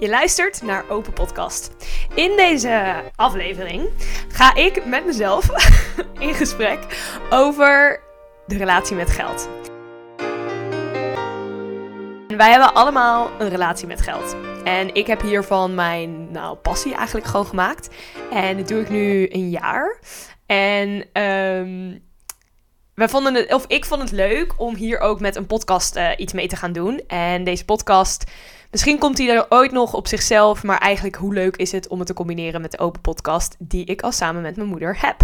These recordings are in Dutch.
Je luistert naar Open Podcast. In deze aflevering ga ik met mezelf in gesprek over de relatie met geld. Wij hebben allemaal een relatie met geld. En ik heb hiervan mijn nou, passie eigenlijk gewoon gemaakt. En dat doe ik nu een jaar. En ehm, we vonden het, of ik vond het leuk om hier ook met een podcast uh, iets mee te gaan doen. En deze podcast Misschien komt hij er ooit nog op zichzelf, maar eigenlijk hoe leuk is het om het te combineren met de open podcast die ik al samen met mijn moeder heb.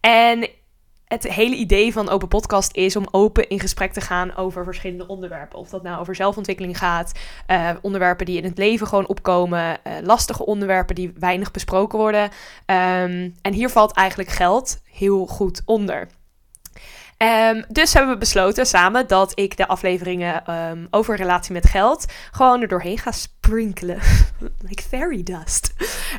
En het hele idee van Open Podcast is om open in gesprek te gaan over verschillende onderwerpen. Of dat nou over zelfontwikkeling gaat, uh, onderwerpen die in het leven gewoon opkomen, uh, lastige onderwerpen die weinig besproken worden. Um, en hier valt eigenlijk geld heel goed onder. Um, dus hebben we besloten samen dat ik de afleveringen um, over relatie met geld gewoon er doorheen ga sprinkelen. like fairy dust.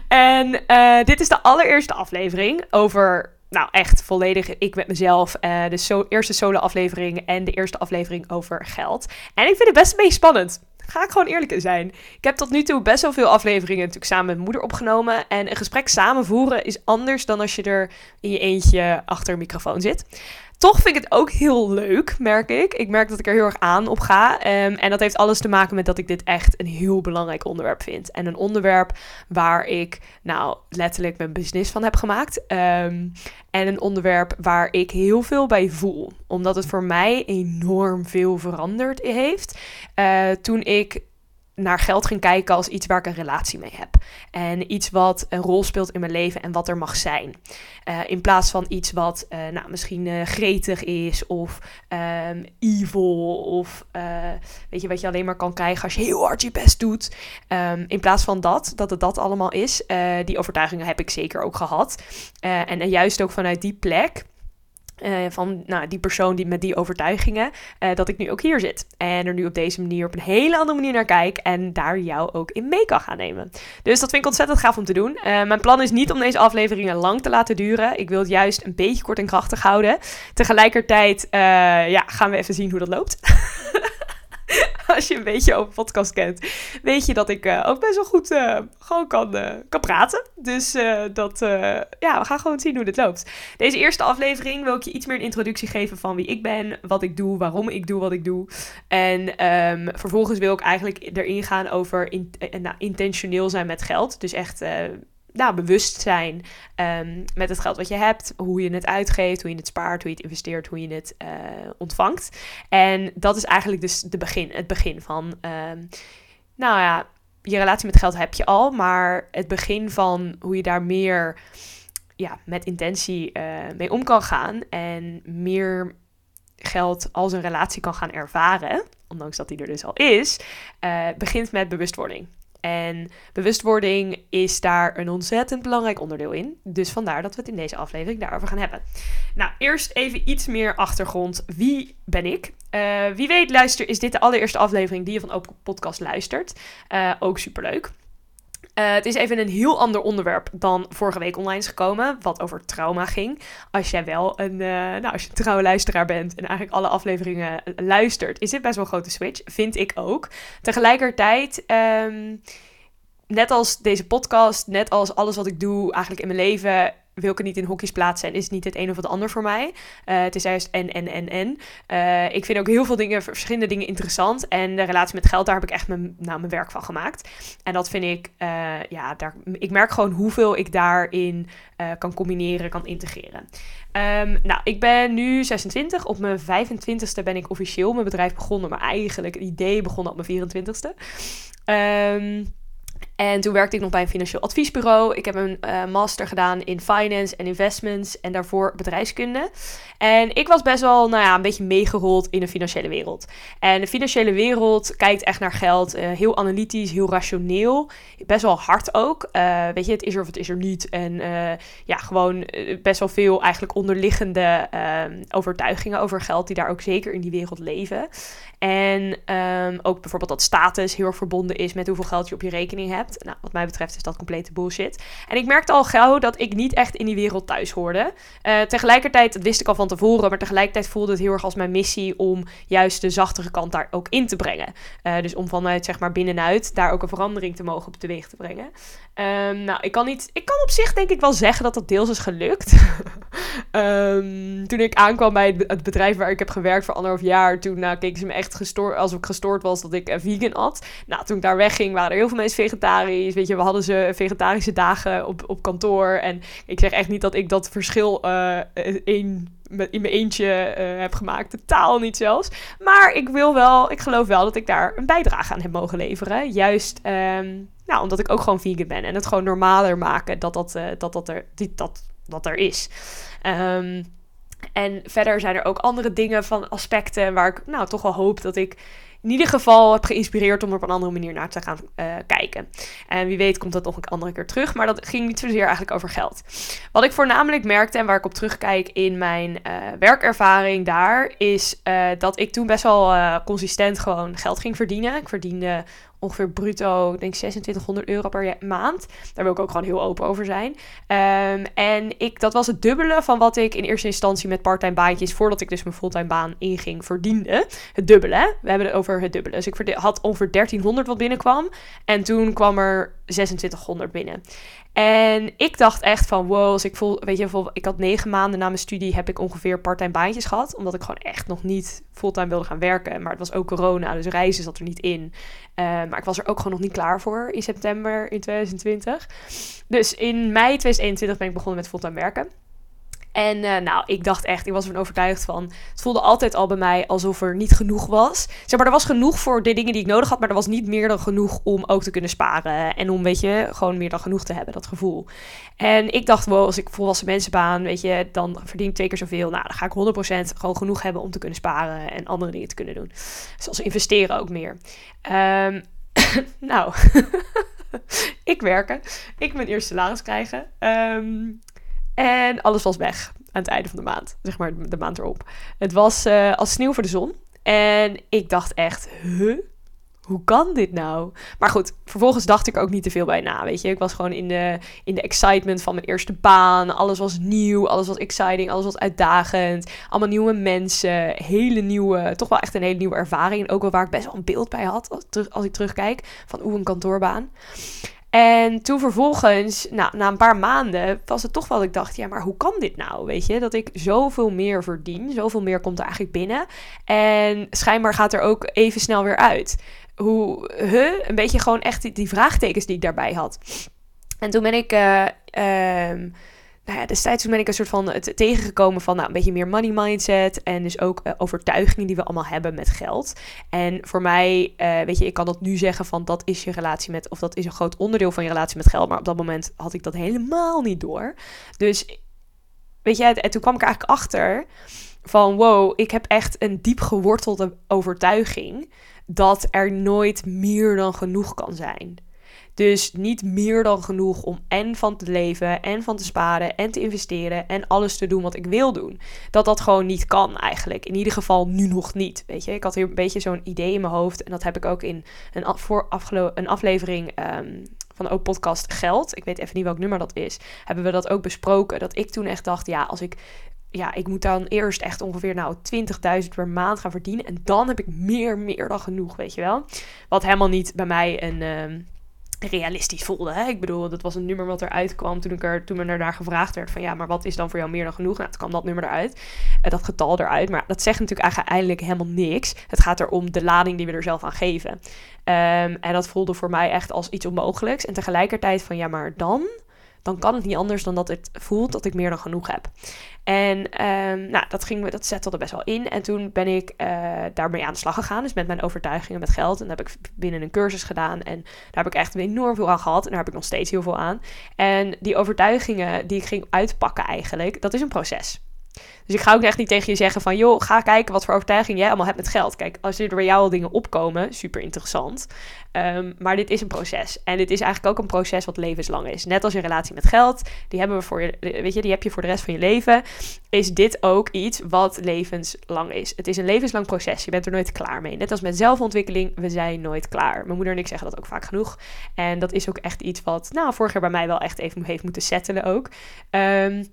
En uh, dit is de allereerste aflevering over, nou echt volledig ik met mezelf. Uh, de eerste solo aflevering en de eerste aflevering over geld. En ik vind het best een beetje spannend. Ga ik gewoon eerlijk in zijn. Ik heb tot nu toe best wel veel afleveringen natuurlijk samen met mijn moeder opgenomen. En een gesprek samen voeren is anders dan als je er in je eentje achter een microfoon zit. Toch vind ik het ook heel leuk, merk ik. Ik merk dat ik er heel erg aan op ga. Um, en dat heeft alles te maken met dat ik dit echt een heel belangrijk onderwerp vind. En een onderwerp waar ik, nou, letterlijk mijn business van heb gemaakt. Um, en een onderwerp waar ik heel veel bij voel. Omdat het voor mij enorm veel veranderd heeft. Uh, toen ik naar geld ging kijken als iets waar ik een relatie mee heb. En iets wat een rol speelt in mijn leven en wat er mag zijn. Uh, in plaats van iets wat uh, nou, misschien uh, gretig is of um, evil of weet je wat je alleen maar kan krijgen als je heel hard je best doet. Um, in plaats van dat, dat het dat allemaal is. die overtuigingen heb ik zeker ook gehad. en juist ook vanuit die plek uh, van nou, die persoon die met die overtuigingen, uh, dat ik nu ook hier zit. En er nu op deze manier op een hele andere manier naar kijk en daar jou ook in mee kan gaan nemen. Dus dat vind ik ontzettend gaaf om te doen. Uh, mijn plan is niet om deze afleveringen lang te laten duren. Ik wil het juist een beetje kort en krachtig houden. Tegelijkertijd ja, gaan we even zien hoe dat loopt. als je een beetje over podcast kent, weet je dat ik uh, ook best wel goed uh, gewoon kan, uh, kan praten. Dus dat, ja, we gaan gewoon zien hoe dit loopt. Deze eerste aflevering wil ik je iets meer een introductie geven van wie ik ben, wat ik doe, waarom ik doe wat ik doe. En um, vervolgens wil ik eigenlijk erin gaan over in, nou, intentioneel zijn met geld. Dus echt nou, bewust zijn um, met het geld wat je hebt, hoe je het uitgeeft, hoe je het spaart, hoe je het investeert, hoe je het uh, ontvangt. En dat is eigenlijk dus de begin, het begin van, um, nou ja, je relatie met geld heb je al, maar het begin van hoe je daar meer ja, met intentie uh, mee om kan gaan en meer geld als een relatie kan gaan ervaren, ondanks dat die er dus al is, uh, begint met bewustwording. En bewustwording is daar een ontzettend belangrijk onderdeel in. Dus vandaar dat we het in deze aflevering daarover gaan hebben. Nou, eerst even iets meer achtergrond. Wie ben ik? Uh, wie weet, luister, is dit de allereerste aflevering die je van Open Podcast luistert. Uh, ook superleuk. Uh, het is even een heel ander onderwerp dan vorige week online is gekomen, wat over trauma ging. Als jij wel een, uh, nou, als je een trouwe luisteraar bent en eigenlijk alle afleveringen luistert, is dit best wel een grote switch, vind ik ook. Tegelijkertijd, um, net als deze podcast, net als alles wat ik doe eigenlijk in mijn leven, wil ik het niet in hokjes plaatsen en is het niet het een of het ander voor mij. Uh, het is juist en, en, en, en. Uh, ik vind ook heel veel dingen, verschillende dingen interessant. En de relatie met geld, daar heb ik echt mijn, nou, mijn werk van gemaakt. En dat vind ik, uh, ja, daar, ik merk gewoon hoeveel ik daarin kan combineren, kan integreren. Um, nou, ik ben nu 26. Op mijn 25ste ben ik officieel mijn bedrijf begonnen. Maar eigenlijk het idee begon op mijn 24ste. Um, en toen werkte ik nog bij een financieel adviesbureau. Ik heb een uh, master gedaan in finance en investments en daarvoor bedrijfskunde. En ik was best wel, nou ja, een beetje meegerold in de financiële wereld. En de financiële wereld kijkt echt naar geld. Uh, heel analytisch, heel rationeel. Best wel hard ook. Uh, weet je, het is er of het is er niet. En ja, gewoon best wel veel eigenlijk onderliggende ehm, overtuigingen over geld die daar ook zeker in die wereld leven. En um, ook bijvoorbeeld dat status heel erg verbonden is met hoeveel geld je op je rekening hebt. Nou, wat mij betreft is dat complete bullshit. En ik merkte al gauw dat ik niet echt in die wereld thuis hoorde. Uh, tegelijkertijd, dat wist ik al van tevoren, maar tegelijkertijd voelde het heel erg als mijn missie om juist de zachtere kant daar ook in te brengen. Uh, dus om vanuit zeg maar binnenuit daar ook een verandering te mogen op teweeg te brengen. Um, nou, ik kan, niet, ik kan op zich denk ik wel zeggen dat dat deels is gelukt. um, toen ik aankwam bij het bedrijf waar ik heb gewerkt voor anderhalf jaar, toen nou, keken ze me echt gestoord, alsof ik gestoord was dat ik uh, vegan at. Nou, toen ik daar wegging, waren er heel veel mensen vegetarisch. Weet je, we hadden ze vegetarische dagen op, op kantoor. En ik zeg echt niet dat ik dat verschil uh, in in mijn eentje uh, heb gemaakt. Totaal niet zelfs. Maar ik wil wel, ik geloof wel dat ik daar een bijdrage aan heb mogen leveren. Juist um, nou, omdat ik ook gewoon vegan ben. En het gewoon normaler maken dat dat, dat, dat, er, die, dat, dat er is. Um, en verder zijn er ook andere dingen van aspecten waar ik nou toch wel hoop dat ik in ieder geval heb geïnspireerd om er op een andere manier naar te gaan uh, kijken. En wie weet komt dat nog een andere keer terug. Maar dat ging niet zozeer eigenlijk over geld. Wat ik voornamelijk merkte en waar ik op terugkijk in mijn uh, werkervaring daar, is uh, dat ik toen best wel consistent gewoon geld ging verdienen. Ik verdiende ongeveer bruto, denk 2600 euro per maand. Daar wil ik ook gewoon heel open over zijn. Um, en ik, dat was het dubbele van wat ik in eerste instantie met parttime baantjes, voordat ik dus mijn fulltime baan inging, verdiende. Het dubbele. We hebben het over het dubbele. Dus ik had ongeveer 1300 wat binnenkwam. En toen kwam er 2600 binnen. En ik dacht echt van, wow, als ik voel, weet je, ik had negen maanden na mijn studie heb ik ongeveer parttime baantjes gehad, omdat ik gewoon echt nog niet fulltime wilde gaan werken. Maar het was ook corona, dus reizen zat er niet in. Uh, maar ik was er ook gewoon nog niet klaar voor in september in 2020. Dus in mei 2021 ben ik begonnen met fulltime werken. En uh, nou, ik dacht echt, ik was ervan overtuigd van. Het voelde altijd al bij mij alsof er niet genoeg was. Zeg maar, er was genoeg voor de dingen die ik nodig had, maar er was niet meer dan genoeg om ook te kunnen sparen. En om, weet je, gewoon meer dan genoeg te hebben, dat gevoel. En ik dacht, wow, als ik volwassen mensen baan, weet je, dan verdien ik twee keer zoveel. Nou, dan ga ik 100% gewoon genoeg hebben om te kunnen sparen en andere dingen te kunnen doen. Zoals investeren ook meer. Um, nou, ik werken. Ik mijn eerste salaris krijgen. Um, en alles was weg aan het einde van de maand. Zeg maar de maand erop. Het was uh, als sneeuw voor de zon. En ik dacht echt, huh? Hoe kan dit nou? Maar goed, vervolgens dacht ik ook niet te veel bij na, weet je. Ik was gewoon in de, in de excitement van mijn eerste baan. Alles was nieuw, alles was exciting, alles was uitdagend. Allemaal nieuwe mensen, hele nieuwe, toch wel echt een hele nieuwe ervaring. En ook wel waar ik best wel een beeld bij had, als, als ik terugkijk, van hoe een kantoorbaan. En toen vervolgens, nou, na een paar maanden, was het toch wel dat ik dacht, ja, maar hoe kan dit nou? Weet je, dat ik zoveel meer verdien, zoveel meer komt er eigenlijk binnen. En schijnbaar gaat er ook even snel weer uit. Hoe, huh? Een beetje gewoon echt die, vraagtekens die ik daarbij had. En toen ben ik... Uh, nou ja, destijds ben ik een soort van het tegengekomen van nou, een beetje meer money mindset. En dus ook uh, overtuigingen die we allemaal hebben met geld. En voor mij, uh, weet je, ik kan dat nu zeggen van dat is je relatie met, of dat is een groot onderdeel van je relatie met geld. Maar op dat moment had ik dat helemaal niet door. Dus, weet je, en toen kwam ik eigenlijk achter van wow, ik heb echt een diep gewortelde overtuiging dat er nooit meer dan genoeg kan zijn. Dus niet meer dan genoeg om en van te leven en van te sparen en te investeren en alles te doen wat ik wil doen. Dat dat gewoon niet kan eigenlijk. In ieder geval nu nog niet. Weet je, ik had hier een beetje zo'n idee in mijn hoofd en dat heb ik ook in een, voor een aflevering um, van de podcast Geld. Ik weet even niet welk nummer dat is. Hebben we dat ook besproken. Dat ik toen echt dacht, ja, als ik ja, ik moet dan eerst echt ongeveer nou 20.000 per maand gaan verdienen. En dan heb ik meer, meer dan genoeg, weet je wel. Wat helemaal niet bij mij een, um, realistisch voelde. Hè? Ik bedoel, dat was een nummer wat eruit kwam toen, ik er, toen me naar gevraagd werd van ja, maar wat is dan voor jou meer dan genoeg? Nou, toen kwam dat nummer eruit, uh, dat getal eruit. Maar dat zegt natuurlijk eigenlijk helemaal niks. Het gaat erom de lading die we er zelf aan geven. Um, en dat voelde voor mij echt als iets onmogelijks. En tegelijkertijd van ja, maar dan dan kan het niet anders dan dat het voelt dat ik meer dan genoeg heb. En um, nou, dat, ging, dat zettelde best wel in. En toen ben ik uh, daarmee aan de slag gegaan. Dus met mijn overtuigingen met geld. En dat heb ik binnen een cursus gedaan. En daar heb ik echt enorm veel aan gehad. En daar heb ik nog steeds heel veel aan. En die overtuigingen die ik ging uitpakken eigenlijk, dat is een proces. Dus ik ga ook echt niet tegen je zeggen van, joh, ga kijken wat voor overtuiging jij allemaal hebt met geld. Kijk, als er bij jou al dingen opkomen, super interessant. Ehm, maar dit is een proces. En dit is eigenlijk ook een proces wat levenslang is. Net als je relatie met geld, die hebben we voor je, weet je, die heb je voor de rest van je leven. Is dit ook iets wat levenslang is? Het is een levenslang proces. Je bent er nooit klaar mee. Net als met zelfontwikkeling, we zijn nooit klaar. Mijn moeder en ik zeggen dat ook vaak genoeg. En dat is ook echt iets wat, nou, vorig jaar bij mij wel echt even heeft moeten settelen ook. Um,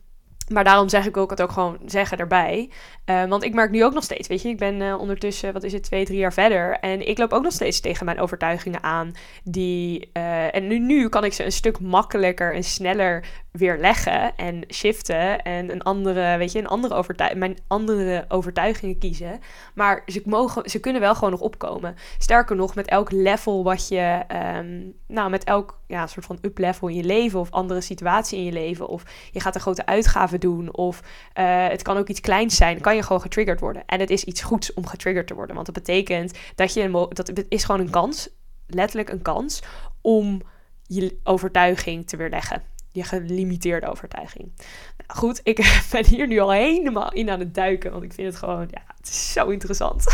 maar daarom zeg ik ook het ook gewoon zeggen erbij. Uh, want ik merk nu ook nog steeds, weet je, ik ben uh, ondertussen, wat is het, twee, drie jaar verder. En ik loop ook nog steeds tegen mijn overtuigingen aan. Die, uh, en nu, nu kan ik ze een stuk makkelijker en sneller weer leggen en shiften. En een andere, weet je, een andere overtuiging, mijn andere overtuigingen kiezen. Maar ze, mogen, ze kunnen wel gewoon nog opkomen. Sterker nog, met elk level wat je, um, nou, met elk ja, soort van up-level in je leven of andere situatie in je leven. Of je gaat een grote uitgave doen. Of uh, het kan ook iets kleins zijn. Kan je gewoon getriggerd worden. En het is iets goeds om getriggerd te worden. Want dat betekent dat je dat is gewoon een kans, letterlijk een kans, om je overtuiging te weerleggen je gelimiteerde overtuiging. Nou, goed, ik ben hier nu al helemaal in aan het duiken, want ik vind het gewoon, ja, het is zo interessant.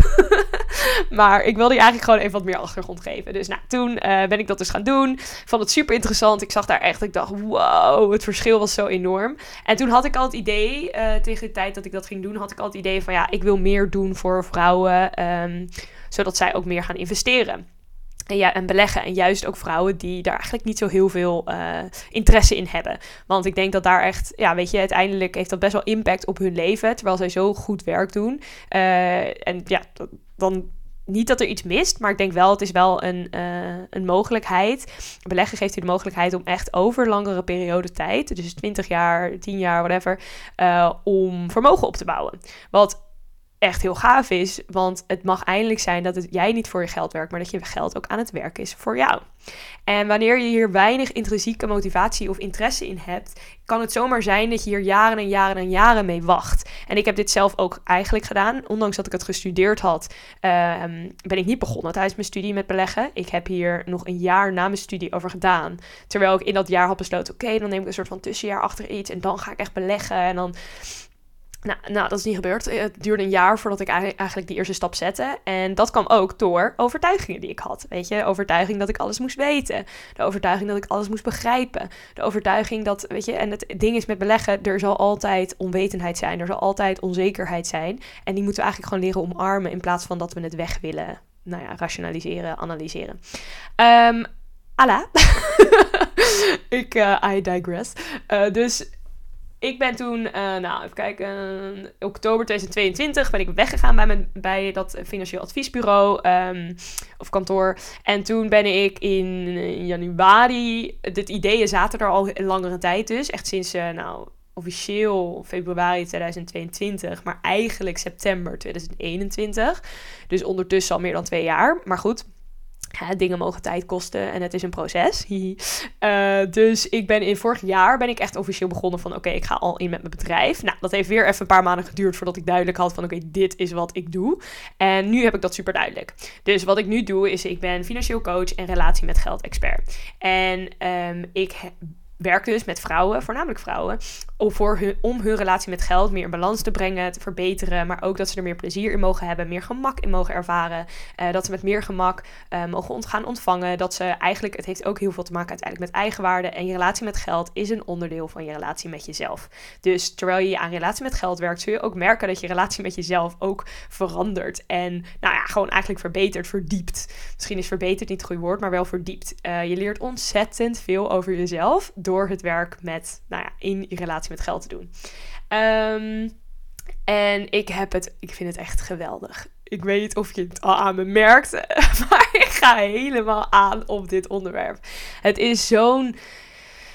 maar ik wilde je eigenlijk gewoon even wat meer achtergrond geven. Dus nou, toen uh, ben ik dat dus gaan doen. Vond het super interessant. Ik zag daar echt, ik dacht, wow, het verschil was zo enorm. En toen had ik al het idee, uh, tegen de tijd dat ik dat ging doen, had ik al het idee van, ja, ik wil meer doen voor vrouwen, um, zodat zij ook meer gaan investeren. En, ja, en beleggen. En juist ook vrouwen die daar eigenlijk niet zo heel veel uh, interesse in hebben. Want ik denk dat daar echt, ja, weet je, uiteindelijk heeft dat best wel impact op hun leven. Terwijl zij zo goed werk doen. Uh, en ja, dan niet dat er iets mist, maar ik denk wel, het is wel een, uh, een mogelijkheid. Beleggen geeft je de mogelijkheid om echt over langere periode tijd, dus 20 jaar, 10 jaar, whatever, om vermogen op te bouwen. Wat echt heel gaaf is. Want het mag eindelijk zijn dat het, jij niet voor je geld werkt, maar dat je geld ook aan het werk is voor jou. En wanneer je hier weinig intrinsieke motivatie of interesse in hebt, kan het zomaar zijn dat je hier jaren en jaren en jaren mee wacht. En ik heb dit zelf ook eigenlijk gedaan. Ondanks dat ik het gestudeerd had, um, ben ik niet begonnen tijdens mijn studie met beleggen. Ik heb hier nog een jaar na mijn studie over gedaan. Terwijl ik in dat jaar had besloten: oké, dan neem ik een soort van tussenjaar achter iets en dan ga ik echt beleggen. En dan nou, nou, dat is niet gebeurd. Het duurde een jaar voordat ik eigenlijk die eerste stap zette. En dat kwam ook door overtuigingen die ik had. Weet je, overtuiging dat ik alles moest weten. De overtuiging dat ik alles moest begrijpen. De overtuiging dat, weet je, en het ding is met beleggen, er zal altijd onwetendheid zijn. Er zal altijd onzekerheid zijn. En die moeten we eigenlijk gewoon leren omarmen in plaats van dat we het weg willen, nou ja, rationaliseren, analyseren. Um, Ala. ik, uh, I digress. Uh, dus ik ben toen, uh, nou even kijken, oktober 2022 ben ik weggegaan bij, mijn, bij dat financieel adviesbureau um, of kantoor. En toen ben ik in januari, dit ideeën zaten er al een langere tijd dus, echt sinds, uh, nou officieel februari 2022, maar eigenlijk september 2021. Dus ondertussen al meer dan twee jaar. Maar goed, dingen mogen tijd kosten en het is een proces. uh, dus ik ben in vorig jaar ben ik echt officieel begonnen van oké, ik ga al in met mijn bedrijf. Nou, dat heeft weer even een paar maanden geduurd voordat ik duidelijk had van oké, dit is wat ik doe. En nu heb ik dat super duidelijk. Dus wat ik nu doe is ik ben financieel coach en relatie met geld expert. En um, ik werk dus met vrouwen, voornamelijk vrouwen, om, voor hun, om hun relatie met geld meer in balans te brengen, te verbeteren, maar ook dat ze er meer plezier in mogen hebben, meer gemak in mogen ervaren, uh, dat ze met meer gemak uh, mogen ont gaan ontvangen, dat ze eigenlijk, het heeft ook heel veel te maken uiteindelijk met eigenwaarde en je relatie met geld is een onderdeel van je relatie met jezelf. Dus terwijl je aan relatie met geld werkt, zul je ook merken dat je relatie met jezelf ook verandert en nou ja, gewoon eigenlijk verbetert, verdiept. Misschien is verbeterd niet het goede woord, maar wel verdiept. Uh, je leert ontzettend veel over jezelf door het werk met, nou ja, in relatie met geld te doen. Um, en ik heb het, ik vind het echt geweldig. Ik weet niet of je het al aan me merkt, maar ik ga helemaal aan op dit onderwerp. Het is zo'n,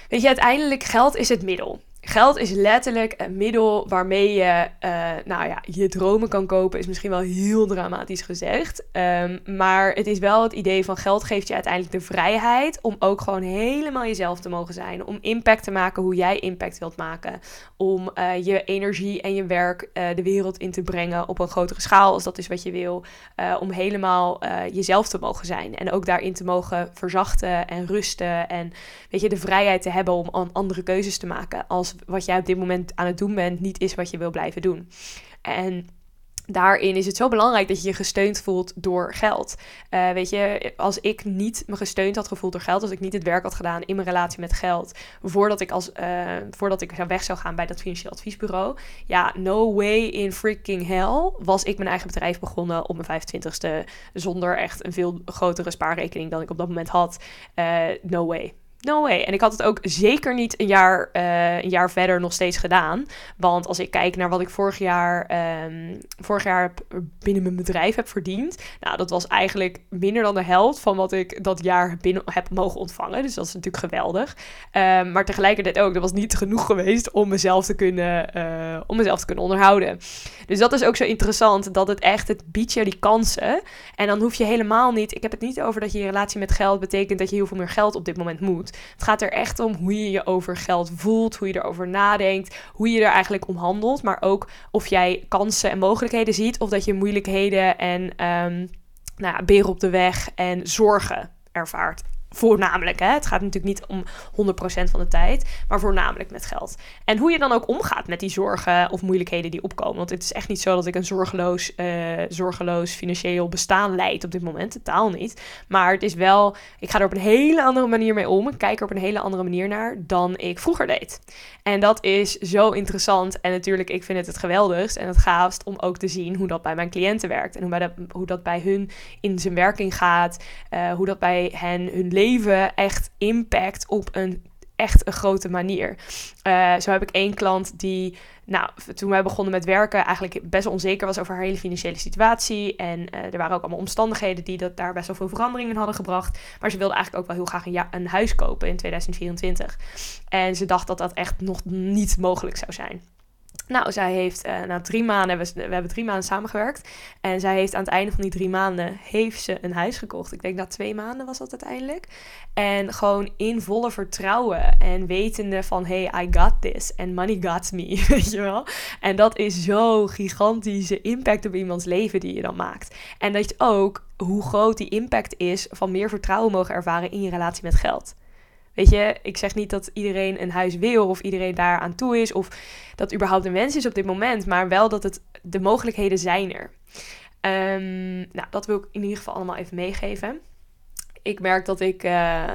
weet je, uiteindelijk geld is het middel. Geld is letterlijk een middel waarmee je, uh, nou ja, je dromen kan kopen. Is misschien wel heel dramatisch gezegd. Um, maar het is wel het idee van geld geeft je uiteindelijk de vrijheid om ook gewoon helemaal jezelf te mogen zijn. Om impact te maken hoe jij impact wilt maken. Om uh, je energie en je werk uh, de wereld in te brengen op een grotere schaal als dat is wat je wil. om helemaal jezelf te mogen zijn. En ook daarin te mogen verzachten en rusten. En weet je, de vrijheid te hebben om andere keuzes te maken. Als wat jij op dit moment aan het doen bent niet is wat je wil blijven doen. En daarin is het zo belangrijk dat je je gesteund voelt door geld. Uh, weet je, als ik niet me gesteund had gevoeld door geld, als ik niet het werk had gedaan in mijn relatie met geld, voordat ik, als, uh, voordat ik weg zou gaan bij dat financieel adviesbureau, ja, no way in freaking hell was ik mijn eigen bedrijf begonnen op mijn 25ste zonder echt een veel grotere spaarrekening dan ik op dat moment had. Uh, no way. No way. En ik had het ook zeker niet een jaar, uh, een jaar verder nog steeds gedaan. Want als ik kijk naar wat ik vorig jaar, um, vorig jaar binnen mijn bedrijf heb verdiend. Nou, dat was eigenlijk minder dan de helft van wat ik dat jaar binnen heb mogen ontvangen. Dus dat is natuurlijk geweldig. Um, maar tegelijkertijd ook, dat was niet genoeg geweest om mezelf te kunnen, uh, om mezelf te kunnen onderhouden. Dus dat is ook zo interessant, dat het echt, het biedt je die kansen. En dan hoef je helemaal niet, ik heb het niet over dat je relatie met geld betekent dat je heel veel meer geld op dit moment moet. Het gaat er echt om hoe je je over geld voelt, hoe je erover nadenkt, hoe je er eigenlijk om handelt. Maar ook of jij kansen en mogelijkheden ziet of dat je moeilijkheden en um, nou ja, beren op de weg en zorgen ervaart. Voornamelijk, hè? het gaat natuurlijk niet om 100% van de tijd, maar voornamelijk met geld. En hoe je dan ook omgaat met die zorgen of moeilijkheden die opkomen. Want het is echt niet zo dat ik een zorgeloos, uh, zorgeloos financieel bestaan leid op dit moment, totaal niet. Maar het is wel, ik ga er op een hele andere manier mee om. Ik kijk er op een hele andere manier naar dan ik vroeger deed. En dat is zo interessant. En natuurlijk, ik vind het het geweldigst en het gaafst om ook te zien hoe dat bij mijn cliënten werkt. En hoe, bij dat, hoe dat bij hun in zijn werking gaat. Uh, hoe dat bij hen hun leven echt impact op een echt een grote manier. Uh, zo heb ik één klant die, nou, toen wij begonnen met werken, eigenlijk best onzeker was over haar hele financiële situatie. En uh, er waren ook allemaal omstandigheden die dat daar best wel veel veranderingen hadden gebracht. Maar ze wilde eigenlijk ook wel heel graag een huis kopen in 2024. En ze dacht dat dat echt nog niet mogelijk zou zijn. Nou, zij heeft uh, na drie maanden, we, hebben drie maanden samengewerkt. En zij heeft aan het einde van die drie maanden, heeft ze een huis gekocht. Ik denk dat twee maanden was dat uiteindelijk. En gewoon in volle vertrouwen en wetende van, hey, I got this. And money got me, weet je wel. En dat is zo gigantische impact op iemands leven die je dan maakt. En dat je ook, hoe groot die impact is van meer vertrouwen mogen ervaren in je relatie met geld. Weet je, ik zeg niet dat iedereen een huis wil of iedereen daar aan toe is of dat überhaupt een wens is op dit moment, maar wel dat het, de mogelijkheden zijn er. Um, nou, dat wil ik in ieder geval allemaal even meegeven. Ik merk dat ik uh,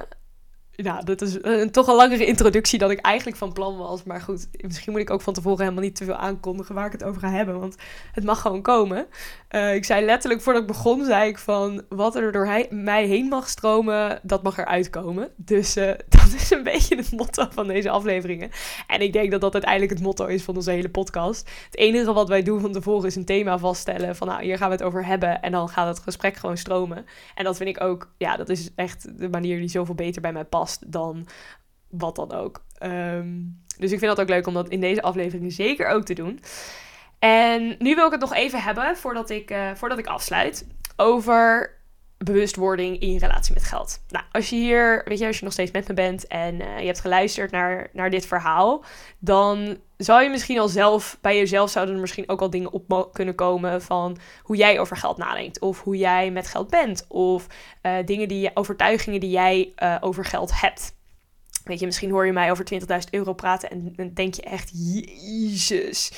nou, dat is een, toch een langere introductie dan ik eigenlijk van plan was. Maar goed, misschien moet ik ook van tevoren helemaal niet te veel aankondigen waar ik het over ga hebben. Want het mag gewoon komen. Uh, ik zei letterlijk voordat ik begon, zei ik van wat er door mij heen mag stromen, dat mag eruit komen. Dus uh, dat is een beetje het motto van deze afleveringen. En ik denk dat dat uiteindelijk het motto is van onze hele podcast. Het enige wat wij doen van tevoren is een thema vaststellen. Van nou, hier gaan we het over hebben. En dan gaat het gesprek gewoon stromen. En dat vind ik ook, ja, dat is echt de manier die zoveel beter bij mij past dan wat dan ook. Um, dus ik vind dat ook leuk om dat in deze aflevering zeker ook te doen. En nu wil ik het nog even hebben, voordat ik, uh, voordat ik afsluit, over bewustwording in je relatie met geld. Nou, als je hier, weet je, als je nog steeds met me bent en uh, je hebt geluisterd naar, naar dit verhaal, dan zou je misschien al zelf, bij jezelf zouden er misschien ook al dingen op kunnen komen van hoe jij over geld nadenkt. Of hoe jij met geld bent. Of uh, dingen die, overtuigingen die jij uh, over geld hebt. Weet je, misschien hoor je mij over 20.000 euro praten en dan denk je echt, jezus.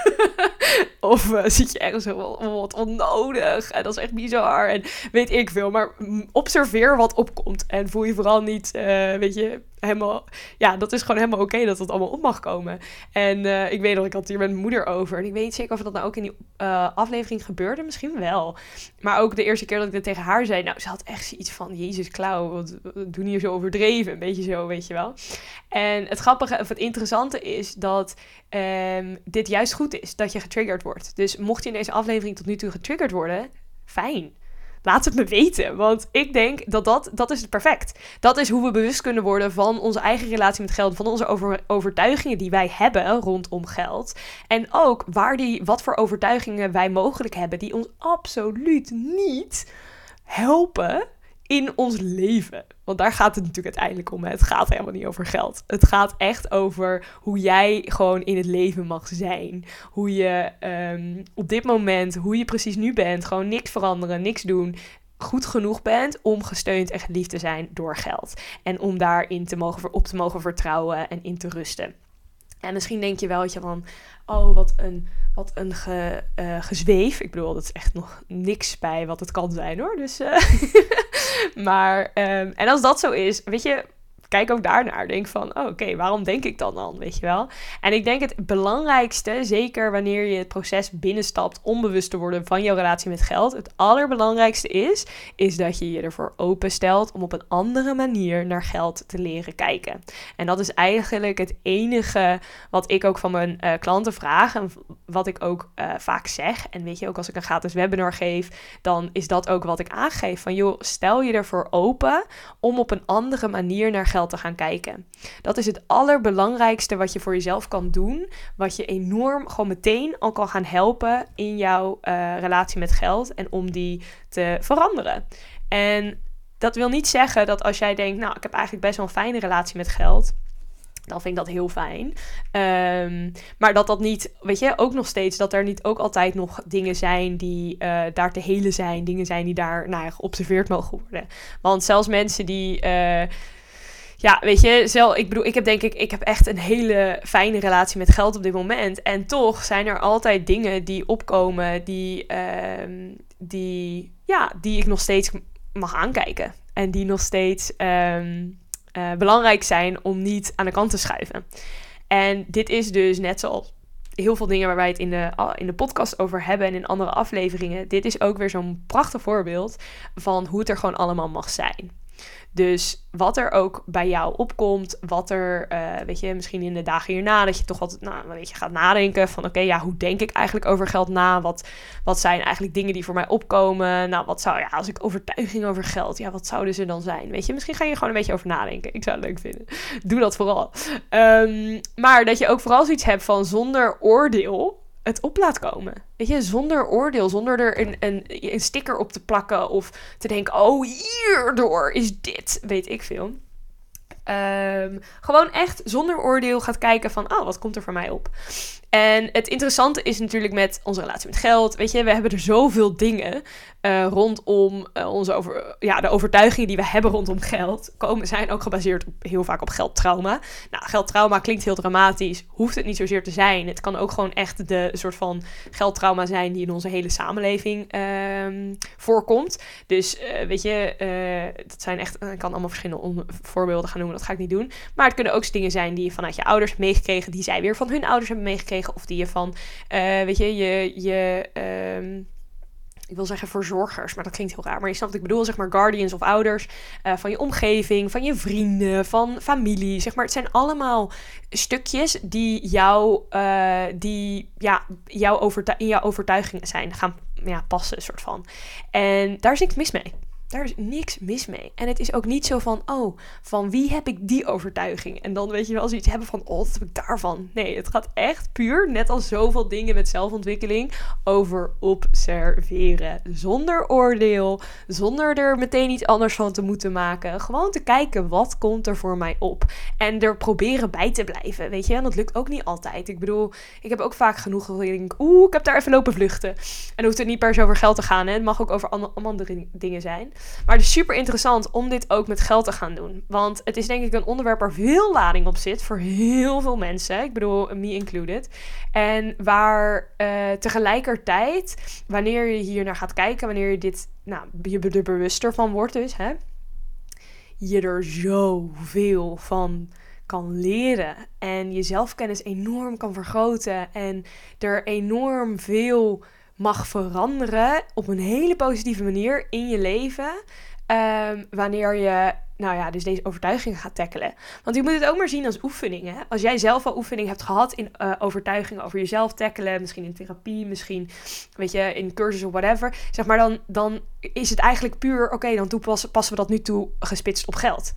of uh, zit je ergens zo, oh, wat onnodig. En dat is echt bizar. En weet ik veel. Maar observeer wat opkomt. En voel je vooral niet, uh, weet je, helemaal... Ja, dat is gewoon helemaal oké dat dat allemaal op mag komen. En uh, ik weet nog, ik had het hier met mijn moeder over. En ik weet niet zeker of dat nou ook in die aflevering gebeurde. Misschien wel. Maar ook de eerste keer dat ik dat tegen haar zei. Nou, ze had echt zoiets van, jezus, Klauw, wat doen hier zo overdreven. Een beetje zo, weet je wel. En het grappige, of het interessante is dat um, dit juist goed is. Dat je getriggerd wordt. Dus mocht je in deze aflevering tot nu toe getriggerd worden, fijn. Laat het me weten, want ik denk dat dat, dat is perfect. Dat is hoe we bewust kunnen worden van onze eigen relatie met geld, van onze over, overtuigingen die wij hebben rondom geld. En ook waar die, wat voor overtuigingen wij mogelijk hebben die ons absoluut niet helpen in ons leven. Want daar gaat het natuurlijk uiteindelijk om. Het gaat helemaal niet over geld. Het gaat echt over hoe jij gewoon in het leven mag zijn. Hoe je um, op dit moment, hoe je precies nu bent, gewoon niks veranderen, niks doen. Goed genoeg bent om gesteund en geliefd te zijn door geld. En om daarin te mogen, op te mogen vertrouwen en in te rusten. En misschien denk je wel, je, van, oh, wat een, wat een ge, uh, gezweef. Ik bedoel, dat is echt nog niks bij wat het kan zijn, hoor. Dus, uh, maar, um, en als dat zo is, weet je, kijk ook daarnaar. Denk van, oh, oké, waarom denk ik dan dan, weet je wel? En ik denk het belangrijkste, zeker wanneer je het proces binnenstapt, onbewust te worden van jouw relatie met geld, het allerbelangrijkste is, is dat je je ervoor openstelt om op een andere manier naar geld te leren kijken. En dat is eigenlijk het enige wat ik ook van mijn uh, klanten vraag en wat ik ook uh, vaak zeg. En weet je, ook als ik een gratis webinar geef, dan is dat ook wat ik aangeef. Van joh, stel je ervoor open om op een andere manier naar geld te gaan kijken. Dat is het allerbelangrijkste wat je voor jezelf kan doen. Wat je enorm gewoon meteen al kan gaan helpen in jouw uh, relatie met geld en om die te veranderen. En dat wil niet zeggen dat als jij denkt, nou, ik heb eigenlijk best wel een fijne relatie met geld. Dan vind ik dat heel fijn. Um, maar dat dat niet, weet je, ook nog steeds, dat er niet ook altijd nog dingen zijn die uh, daar te helen zijn. Dingen zijn die daar nou, geobserveerd mogen worden. Want zelfs mensen die. Uh, ja, weet je, zelf, ik bedoel, ik heb denk ik, ik heb echt een hele fijne relatie met geld op dit moment. En toch zijn er altijd dingen die opkomen die, uh, die, ja, die ik nog steeds mag aankijken. En die nog steeds um, uh, belangrijk zijn om niet aan de kant te schuiven. En dit is dus net zoals heel veel dingen waar wij het in de, in de podcast over hebben en in andere afleveringen. Dit is ook weer zo'n prachtig voorbeeld van hoe het er gewoon allemaal mag zijn. Dus wat er ook bij jou opkomt, wat er, uh, weet je, misschien in de dagen hierna, dat je toch altijd, nou, weet je, gaat nadenken van, oké, ja, hoe denk ik eigenlijk over geld na? Wat, wat zijn eigenlijk dingen die voor mij opkomen? Nou, wat zou, ja, als ik overtuiging over geld, ja, wat zouden ze dan zijn? Weet je, misschien ga je gewoon een beetje over nadenken. Ik zou het leuk vinden. Doe dat vooral. Um, maar dat je ook vooral zoiets hebt van zonder oordeel het op laat komen. Weet je, zonder oordeel, zonder er een, een, een sticker op te plakken of te denken: oh, hierdoor is dit, weet ik veel. Um, gewoon echt zonder oordeel gaat kijken van, oh, wat komt er voor mij op? En het interessante is natuurlijk met onze relatie met geld. Weet je, we hebben er zoveel dingen uh, rondom uh, onze over, ja, de overtuigingen die we hebben rondom geld. Komen, zijn ook gebaseerd op, heel vaak op geldtrauma. Nou, geldtrauma klinkt heel dramatisch. Hoeft het niet zozeer te zijn. Het kan ook gewoon echt de soort van geldtrauma zijn die in onze hele samenleving uh, voorkomt. Dus uh, weet je, dat zijn echt. Ik kan allemaal verschillende voorbeelden gaan noemen. Dat ga ik niet doen. Maar het kunnen ook dingen zijn die je vanuit je ouders hebt meegekregen. Die zij weer van hun ouders hebben meegekregen of die je van, uh, weet je, je, je um, ik wil zeggen verzorgers, maar dat klinkt heel raar. Maar je snapt wat ik bedoel, zeg maar guardians of ouders uh, van je omgeving, van je vrienden, van familie. Zeg maar, het zijn allemaal stukjes die jou, uh, die, ja, jou in jouw overtuigingen zijn, gaan ja, passen, soort van. En daar is niks mis mee. Daar is niks mis mee. En het is ook niet zo van, oh, van wie heb ik die overtuiging? En dan weet je wel zoiets hebben van, oh, wat heb ik daarvan? Nee, het gaat echt puur, net als zoveel dingen met zelfontwikkeling, over observeren. Zonder oordeel, zonder er meteen iets anders van te moeten maken. Gewoon te kijken, wat komt er voor mij op? En er proberen bij te blijven, weet je. En dat lukt ook niet altijd. Ik bedoel, ik heb ook vaak genoeg dat ik oeh, ik heb daar even lopen vluchten. En hoeft het niet per se over geld te gaan, hè. Het mag ook over andere dingen zijn. Maar het is super interessant om dit ook met geld te gaan doen. Want het is denk ik een onderwerp waar veel lading op zit voor heel veel mensen. Ik bedoel, me included. En waar uh, tegelijkertijd, wanneer je hier naar gaat kijken, wanneer je dit, nou, je er bewuster van wordt dus, hè. Je er zoveel van kan leren en je zelfkennis enorm kan vergroten en er enorm veel mag veranderen op een hele positieve manier in je leven. Um, wanneer je, nou ja, dus deze overtuigingen gaat tackelen. Want je moet het ook maar zien als oefeningen. Als jij zelf al oefening hebt gehad in uh, overtuigingen over jezelf tackelen, misschien in therapie, misschien, weet je, in cursus of whatever, zeg maar, dan, dan is het eigenlijk puur, oké, dan toepassen, passen we dat nu toe gespitst op geld.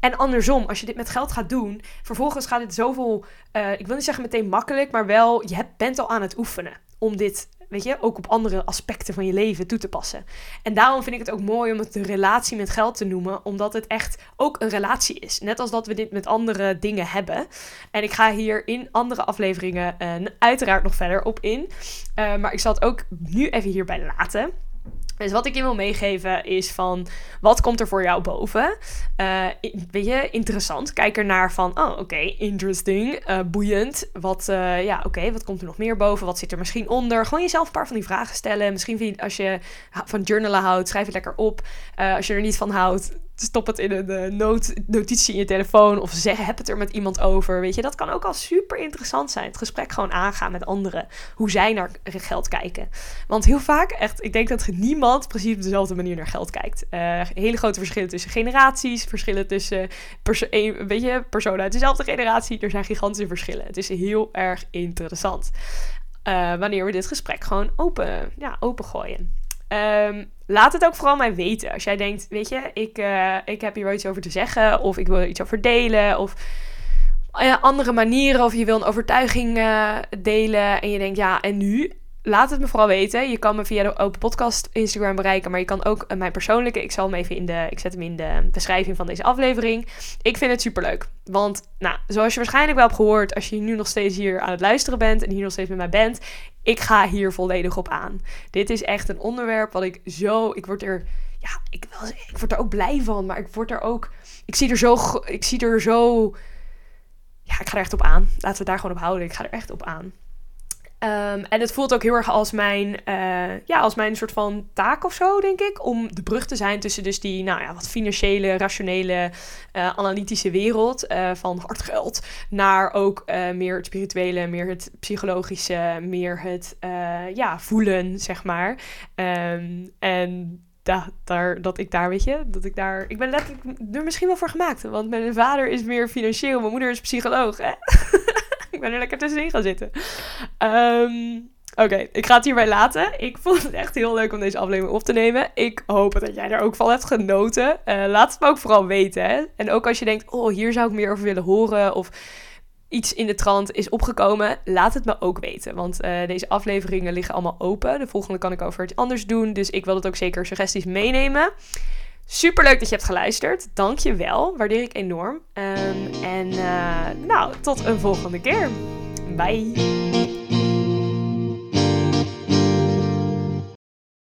En andersom, als je dit met geld gaat doen, vervolgens gaat het zoveel, uh, ik wil niet zeggen meteen makkelijk, maar wel, je hebt, bent al aan het oefenen om dit weet je, ook op andere aspecten van je leven toe te passen. En daarom vind ik het ook mooi om het de relatie met geld te noemen, omdat het echt ook een relatie is. Net als dat we dit met andere dingen hebben. En ik ga hier in andere afleveringen uh, uiteraard nog verder op in. Uh, maar ik zal het ook nu even hierbij laten. Dus wat ik je wil meegeven is van, wat komt er voor jou boven? Uh, weet je, interessant. Kijk er naar van, oh oké, interesting, uh, boeiend. Wat, uh, ja oké, wat komt er nog meer boven? Wat zit er misschien onder? Gewoon jezelf een paar van die vragen stellen. Misschien vind je, als je van journalen houdt, schrijf het lekker op. als je er niet van houdt, stop het in een uh, noot, notitie in je telefoon of zeg, heb het er met iemand over. Weet je, dat kan ook al super interessant zijn. Het gesprek gewoon aangaan met anderen. Hoe zij naar geld kijken. Want heel vaak, echt, ik denk dat niemand precies op dezelfde manier naar geld kijkt. Uh, hele grote verschillen tussen generaties, verschillen tussen een, weet je, personen uit dezelfde generatie. Er zijn gigantische verschillen. Het is heel erg interessant. Uh, wanneer we dit gesprek gewoon open, ja, open gooien. Um, laat het ook vooral mij weten. Als jij denkt, weet je, ik, uh, ik heb hier wel iets over te zeggen. Of ik wil er iets over delen. Of uh, andere manieren. Of je wil een overtuiging uh, delen. En je denkt, ja, en nu? Laat het me vooral weten. Je kan me via de Open Podcast Instagram bereiken. Maar je kan ook mijn persoonlijke. Ik zal hem even in de. Ik zet hem in de beschrijving van deze aflevering. Ik vind het superleuk. Want, nou, zoals je waarschijnlijk wel hebt gehoord. Als je nu nog steeds hier aan het luisteren bent. En hier nog steeds met mij bent. Ik ga hier volledig op aan. Dit is echt een onderwerp wat ik zo. Ik word er. Ja, ik, ik word er ook blij van. Maar ik word er ook. Ik zie er zo. Ik zie er zo. Ja, ik ga er echt op aan. Laten we daar gewoon op houden. Ik ga er echt op aan. Um, en het voelt ook heel erg als mijn, uh, ja, als mijn soort van taak of zo, denk ik. Om de brug te zijn tussen dus die, nou ja, wat financiële, rationele, uh, analytische wereld uh, van hard geld. Naar ook meer het spirituele, meer het psychologische, meer het, ja, voelen, zeg maar. Um, en da, daar, dat ik daar, weet je, dat ik daar... Ik ben letterlijk er misschien wel voor gemaakt. Want mijn vader is meer financieel, mijn moeder is psycholoog, hè? ik ben er lekker tussenin gaan zitten. Um, Oké, ik ga het hierbij laten. Ik vond het echt heel leuk om deze aflevering op te nemen. Ik hoop dat jij er ook van hebt genoten. Uh, laat het me ook vooral weten. Hè? En ook als je denkt, oh, hier zou ik meer over willen horen. Of iets in de trant is opgekomen, laat het me ook weten. Want uh, deze afleveringen liggen allemaal open. De volgende kan ik over iets anders doen. Dus ik wil het ook zeker suggesties meenemen. Super leuk dat je hebt geluisterd. Dank je wel. Waardeer ik enorm. Um, en uh, nou, tot een volgende keer. Bye.